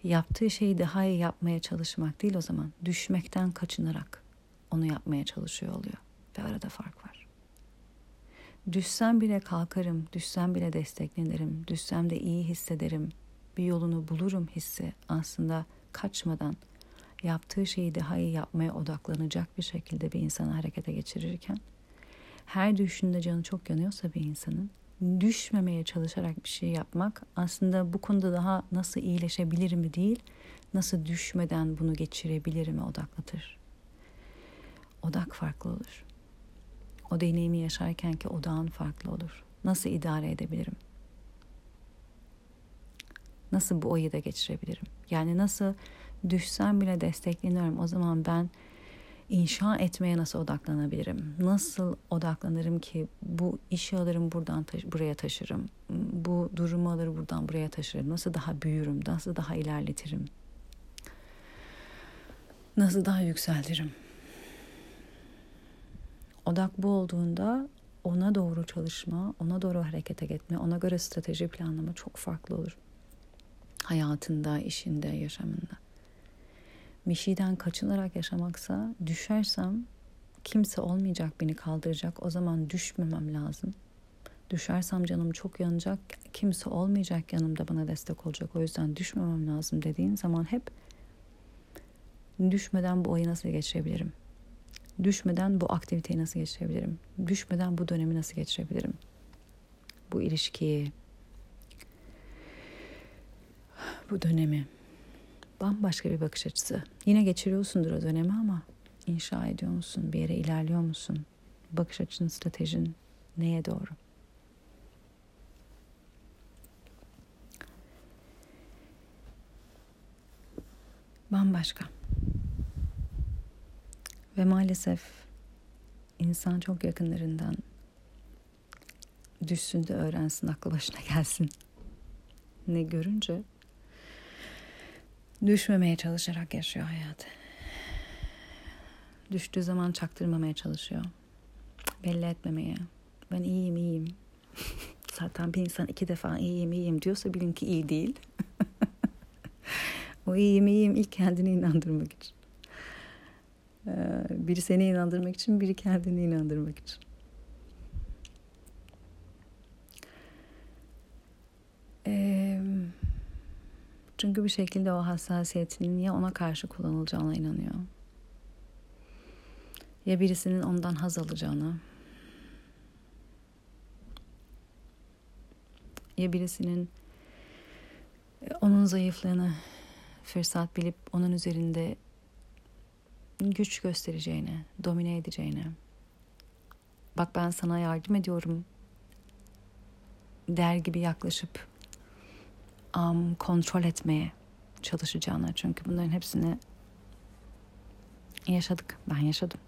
yaptığı şeyi daha iyi yapmaya çalışmak değil o zaman düşmekten kaçınarak onu yapmaya çalışıyor oluyor ve arada fark var. Düşsem bile kalkarım, düşsem bile desteklenirim, düşsem de iyi hissederim, bir yolunu bulurum hissi aslında kaçmadan yaptığı şeyi daha iyi yapmaya odaklanacak bir şekilde bir insanı harekete geçirirken her düşünde canı çok yanıyorsa bir insanın düşmemeye çalışarak bir şey yapmak aslında bu konuda daha nasıl iyileşebilir mi değil, nasıl düşmeden bunu geçirebilirim odaklatır. Odak farklı olur. O deneyimi yaşarken ki odağın farklı olur. Nasıl idare edebilirim? Nasıl bu oyı da geçirebilirim? Yani nasıl düşsem bile destekleniyorum. O zaman ben inşa etmeye nasıl odaklanabilirim? Nasıl odaklanırım ki bu işi alırım buradan taş- buraya taşırım. Bu durumu alır buradan buraya taşırım. Nasıl daha büyürüm? Nasıl daha ilerletirim? Nasıl daha yükseltirim? Odak bu olduğunda ona doğru çalışma, ona doğru harekete gitme, ona göre strateji planlama çok farklı olur. Hayatında, işinde, yaşamında bir şeyden kaçınarak yaşamaksa düşersem kimse olmayacak beni kaldıracak. O zaman düşmemem lazım. Düşersem canım çok yanacak. Kimse olmayacak yanımda bana destek olacak. O yüzden düşmemem lazım dediğin zaman hep düşmeden bu oyu nasıl geçirebilirim? Düşmeden bu aktiviteyi nasıl geçirebilirim? Düşmeden bu dönemi nasıl geçirebilirim? Bu ilişkiyi, bu dönemi bambaşka bir bakış açısı. Yine geçiriyorsundur o dönemi ama inşa ediyor musun? Bir yere ilerliyor musun? Bakış açın, stratejin neye doğru? Bambaşka. Ve maalesef insan çok yakınlarından düşsün de öğrensin, aklı başına gelsin. Ne görünce Düşmemeye çalışarak yaşıyor hayatı. Düştüğü zaman çaktırmamaya çalışıyor. Belli etmemeye. Ben iyiyim iyiyim. <laughs> Zaten bir insan iki defa iyiyim iyiyim diyorsa bilin ki iyi değil. <laughs> O iyiyim iyiyim ilk kendini inandırmak için. Ee, biri seni inandırmak için, biri kendini inandırmak için. Ee, çünkü bir şekilde o hassasiyetinin ya ona karşı kullanılacağına inanıyor. Ya birisinin ondan haz alacağına. Ya birisinin e, onun zayıflığını fırsat bilip onun üzerinde güç göstereceğine, domine edeceğine. Bak ben sana yardım ediyorum der gibi yaklaşıp um, kontrol etmeye çalışacağına. Çünkü bunların hepsini yaşadık. Ben yaşadım.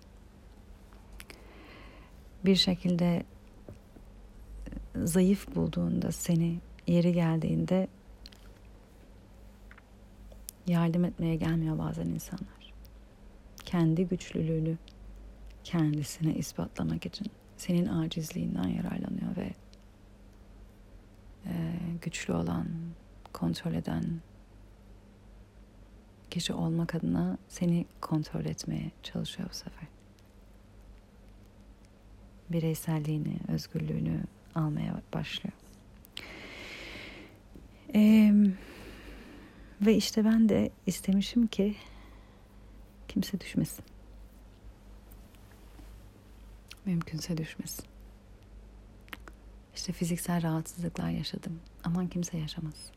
Bir şekilde e, zayıf bulduğunda seni yeri geldiğinde yardım etmeye gelmiyor bazen insanlar. Kendi güçlülüğünü kendisine ispatlamak için senin acizliğinden yararlanıyor ve e, güçlü olan, kontrol eden kişi olmak adına seni kontrol etmeye çalışıyor bu sefer. Bireyselliğini, özgürlüğünü almaya başlıyor. Ee, ve işte ben de istemişim ki kimse düşmesin. Mümkünse düşmesin. İşte fiziksel rahatsızlıklar yaşadım. Aman kimse yaşamaz.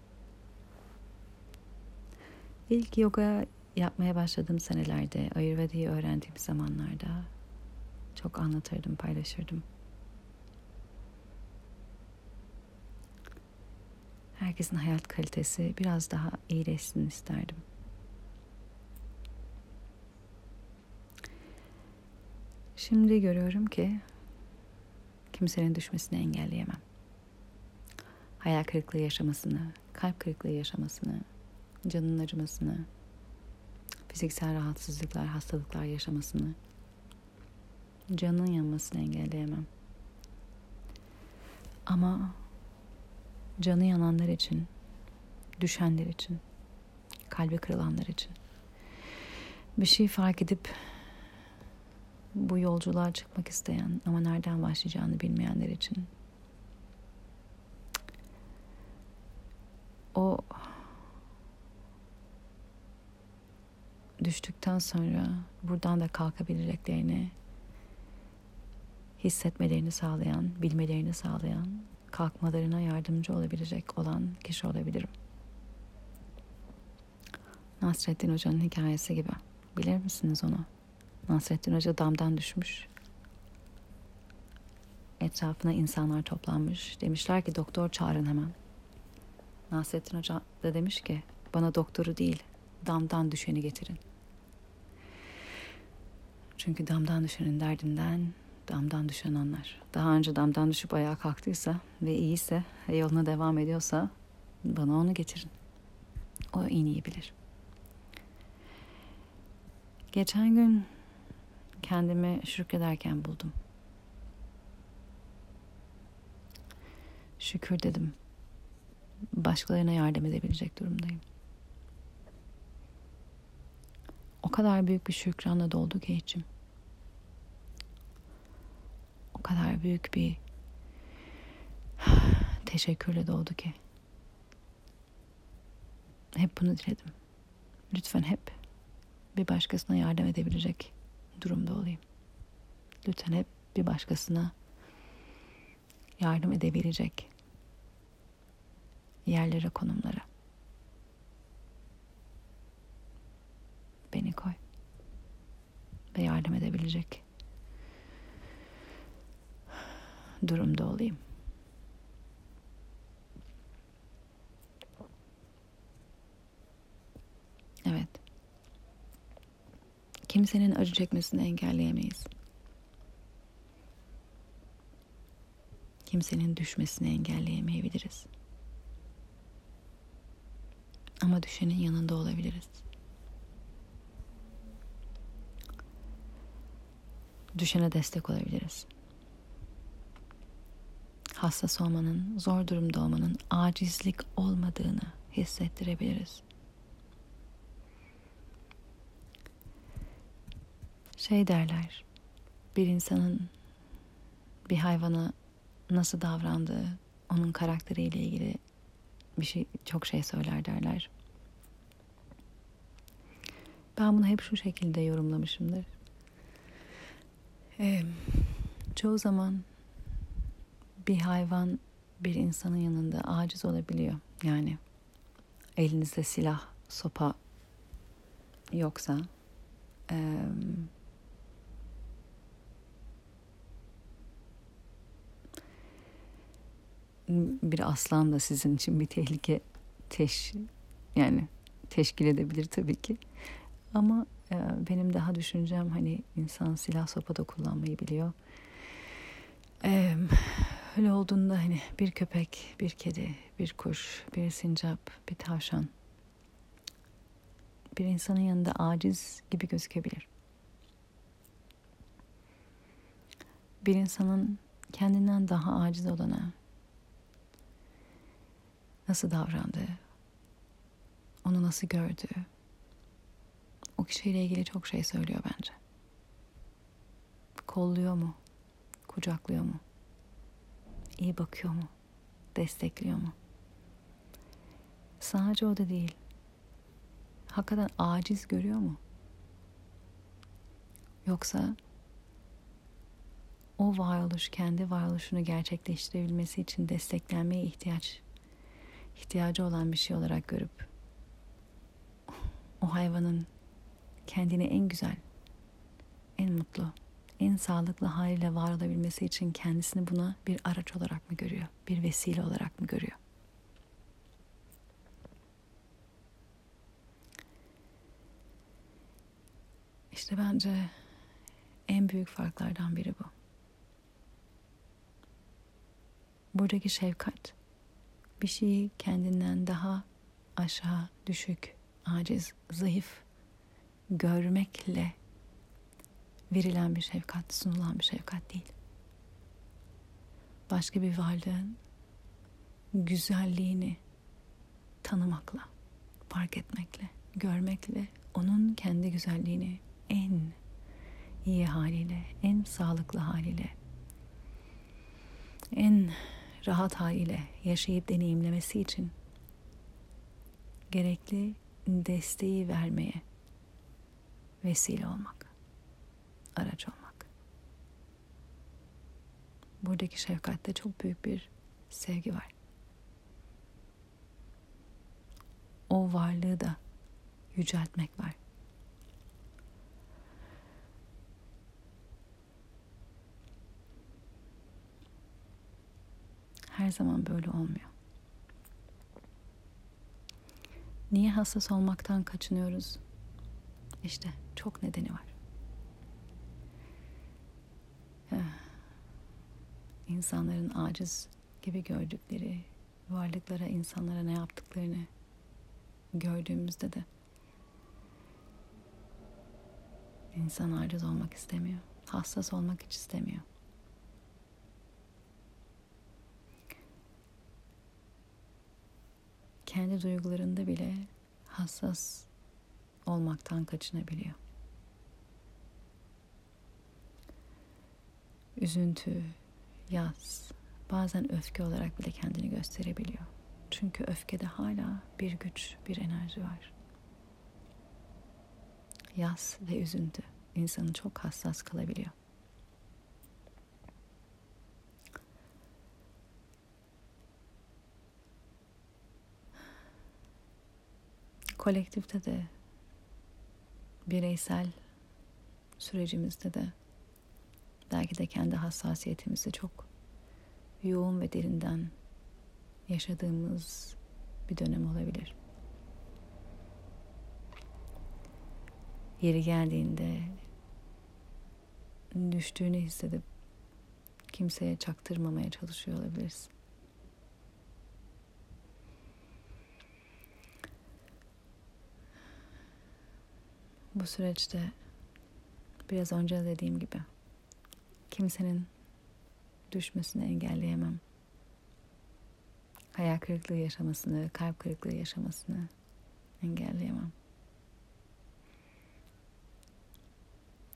İlk yoga yapmaya başladığım senelerde, Ayurveda'yı öğrendiğim zamanlarda çok anlatırdım, paylaşırdım. Herkesin hayat kalitesi biraz daha iyileşsin isterdim. Şimdi görüyorum ki kimsenin düşmesini engelleyemem. Hayal kırıklığı yaşamasını, kalp kırıklığı yaşamasını, canının acımasını, fiziksel rahatsızlıklar, hastalıklar yaşamasını, canının yanmasını engelleyemem. Ama canı yananlar için, düşenler için, kalbi kırılanlar için bir şey fark edip bu yolculuğa çıkmak isteyen ama nereden başlayacağını bilmeyenler için o düştükten sonra buradan da kalkabileceklerini hissetmelerini sağlayan, bilmelerini sağlayan, kalkmalarına yardımcı olabilecek olan kişi olabilirim. Nasrettin Hoca'nın hikayesi gibi. Bilir misiniz onu? Nasrettin Hoca damdan düşmüş. Etrafına insanlar toplanmış. Demişler ki doktor çağırın hemen. Nasrettin Hoca da demiş ki bana doktoru değil damdan düşeni getirin. Çünkü damdan düşenin derdinden damdan düşen anlar. Daha önce damdan düşüp ayağa kalktıysa ve iyiyse ve yoluna devam ediyorsa bana onu getirin. O en iyi bilir. Geçen gün kendimi şükrederken buldum. Şükür dedim. Başkalarına yardım edebilecek durumdayım. O kadar büyük bir şükranla doldu ki içim. O kadar büyük bir <sighs> teşekkürle doldu ki. Hep bunu diledim. Lütfen hep bir başkasına yardım edebilecek durumda olayım. Lütfen hep bir başkasına yardım edebilecek yerlere, konumlara. Beni koy. Ve yardım edebilecek durumda olayım. Evet. Kimsenin acı çekmesini engelleyemeyiz. Kimsenin düşmesini engelleyemeyebiliriz. Ama düşenin yanında olabiliriz. düşene destek olabiliriz. Hassas olmanın, zor durumda olmanın acizlik olmadığını hissettirebiliriz. Şey derler, bir insanın bir hayvana nasıl davrandığı, onun karakteriyle ilgili bir şey çok şey söyler derler. Ben bunu hep şu şekilde yorumlamışımdır. Ee, çoğu zaman bir hayvan bir insanın yanında aciz olabiliyor. Yani elinizde silah, sopa yoksa e, bir aslan da sizin için bir tehlike teş yani teşkil edebilir tabii ki. Ama benim daha düşüncem hani insan silah sopa da kullanmayı biliyor. E, öyle olduğunda hani bir köpek, bir kedi, bir kuş, bir sincap, bir tavşan bir insanın yanında aciz gibi gözükebilir. Bir insanın kendinden daha aciz olana nasıl davrandığı, onu nasıl gördüğü, o kişiyle ilgili çok şey söylüyor bence. Kolluyor mu? Kucaklıyor mu? İyi bakıyor mu? Destekliyor mu? Sadece o da değil. Hakikaten aciz görüyor mu? Yoksa o varoluş kendi varoluşunu gerçekleştirebilmesi için desteklenmeye ihtiyaç ihtiyacı olan bir şey olarak görüp o hayvanın kendini en güzel, en mutlu, en sağlıklı haliyle var olabilmesi için kendisini buna bir araç olarak mı görüyor? Bir vesile olarak mı görüyor? İşte bence en büyük farklardan biri bu. Buradaki şefkat bir şeyi kendinden daha aşağı, düşük, aciz, zayıf görmekle verilen bir şefkat, sunulan bir şefkat değil. Başka bir varlığın güzelliğini tanımakla, fark etmekle, görmekle onun kendi güzelliğini en iyi haliyle, en sağlıklı haliyle, en rahat haliyle yaşayıp deneyimlemesi için gerekli desteği vermeye vesile olmak, araç olmak. Buradaki şefkatte çok büyük bir sevgi var. O varlığı da yüceltmek var. Her zaman böyle olmuyor. Niye hassas olmaktan kaçınıyoruz? İşte çok nedeni var. İnsanların aciz gibi gördükleri varlıklara, insanlara ne yaptıklarını gördüğümüzde de insan aciz olmak istemiyor. Hassas olmak hiç istemiyor. kendi duygularında bile hassas olmaktan kaçınabiliyor. Üzüntü, yaz, bazen öfke olarak bile kendini gösterebiliyor. Çünkü öfkede hala bir güç, bir enerji var. Yaz ve üzüntü insanı çok hassas kılabiliyor. kolektifte de bireysel sürecimizde de belki de kendi hassasiyetimizi çok yoğun ve derinden yaşadığımız bir dönem olabilir. Yeri geldiğinde düştüğünü hissedip kimseye çaktırmamaya çalışıyor olabilirsin. Bu süreçte biraz önce dediğim gibi kimsenin düşmesini engelleyemem. Hayal kırıklığı yaşamasını, kalp kırıklığı yaşamasını engelleyemem.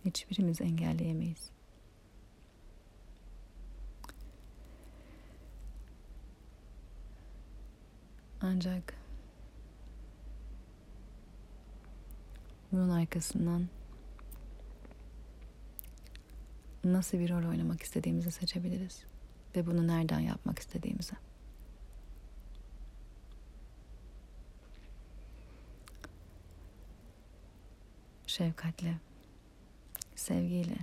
Hiçbirimiz engelleyemeyiz. Ancak bunun arkasından nasıl bir rol oynamak istediğimizi seçebiliriz ve bunu nereden yapmak istediğimizi. Şefkatle, sevgiyle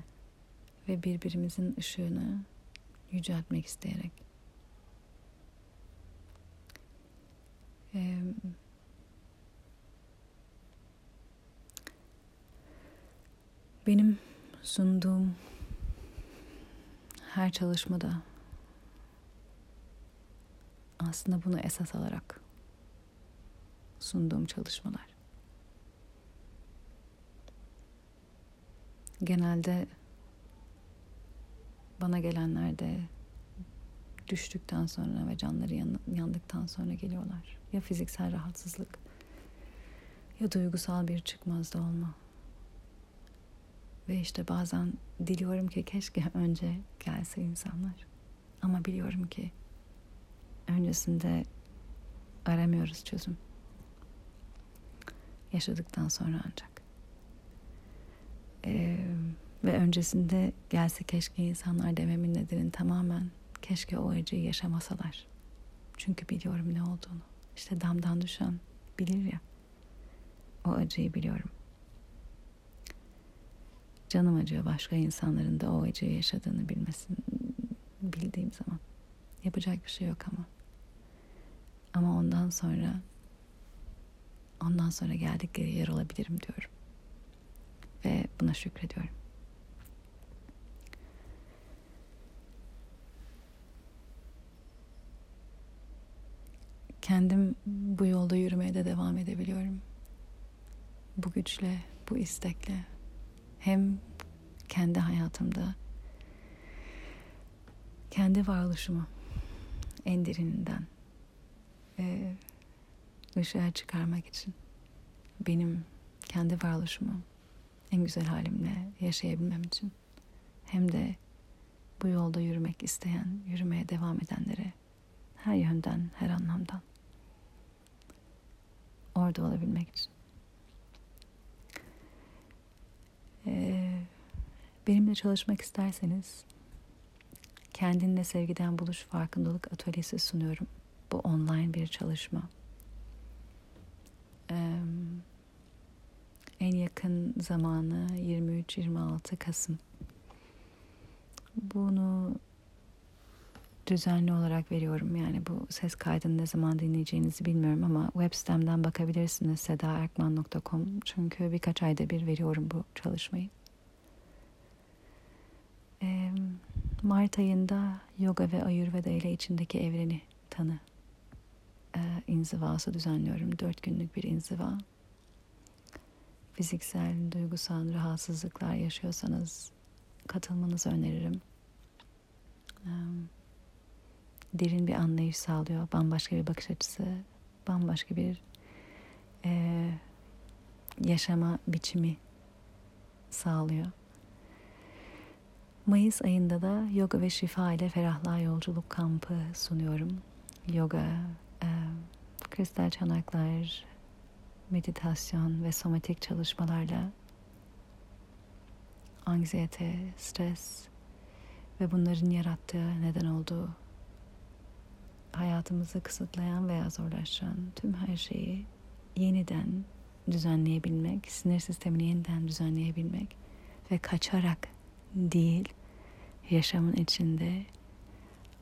ve birbirimizin ışığını yüceltmek isteyerek. Benim sunduğum her çalışmada aslında bunu esas alarak sunduğum çalışmalar. Genelde bana gelenlerde düştükten sonra ve canları yandıktan sonra geliyorlar. Ya fiziksel rahatsızlık ya duygusal bir çıkmazda olma. Ve işte bazen diliyorum ki keşke önce gelse insanlar. Ama biliyorum ki öncesinde aramıyoruz çözüm. Yaşadıktan sonra ancak. Ee, ve öncesinde gelse keşke insanlar dememin nedeni tamamen keşke o acıyı yaşamasalar. Çünkü biliyorum ne olduğunu. İşte damdan düşen bilir ya. O acıyı biliyorum. Canım acıyor başka insanların da o acıyı yaşadığını bilmesin bildiğim zaman. Yapacak bir şey yok ama. Ama ondan sonra ondan sonra geldikleri yer olabilirim diyorum. Ve buna şükrediyorum. Kendim bu yolda yürümeye de devam edebiliyorum. Bu güçle, bu istekle hem kendi hayatımda kendi varoluşumu en derininden e, ışığa çıkarmak için benim kendi varoluşumu en güzel halimle yaşayabilmem için hem de bu yolda yürümek isteyen, yürümeye devam edenlere her yönden, her anlamdan orada olabilmek için. Ee, benimle çalışmak isterseniz kendinle sevgiden buluş farkındalık atölyesi sunuyorum. Bu online bir çalışma. Ee, en yakın zamanı 23-26 Kasım. Bunu düzenli olarak veriyorum. Yani bu ses kaydını ne zaman dinleyeceğinizi bilmiyorum ama web sitemden bakabilirsiniz sedaerkman.com çünkü birkaç ayda bir veriyorum bu çalışmayı. Mart ayında yoga ve ayurveda ile içindeki evreni tanı e, inzivası düzenliyorum. Dört günlük bir inziva. Fiziksel, duygusal rahatsızlıklar yaşıyorsanız katılmanızı öneririm. Ee, derin bir anlayış sağlıyor. Bambaşka bir bakış açısı, bambaşka bir e, yaşama biçimi sağlıyor. Mayıs ayında da yoga ve şifa ile ferahlığa yolculuk kampı sunuyorum. Yoga, e, kristal çanaklar, meditasyon ve somatik çalışmalarla anksiyete, stres ve bunların yarattığı neden olduğu hayatımızı kısıtlayan veya zorlaştıran tüm her şeyi yeniden düzenleyebilmek, sinir sistemini yeniden düzenleyebilmek ve kaçarak değil, yaşamın içinde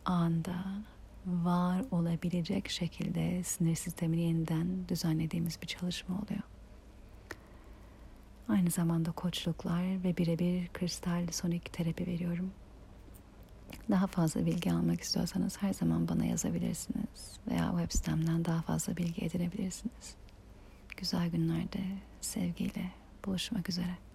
anda var olabilecek şekilde sinir sistemini yeniden düzenlediğimiz bir çalışma oluyor. Aynı zamanda koçluklar ve birebir kristal sonik terapi veriyorum. Daha fazla bilgi almak istiyorsanız her zaman bana yazabilirsiniz veya web sitemden daha fazla bilgi edinebilirsiniz. Güzel günlerde sevgiyle buluşmak üzere.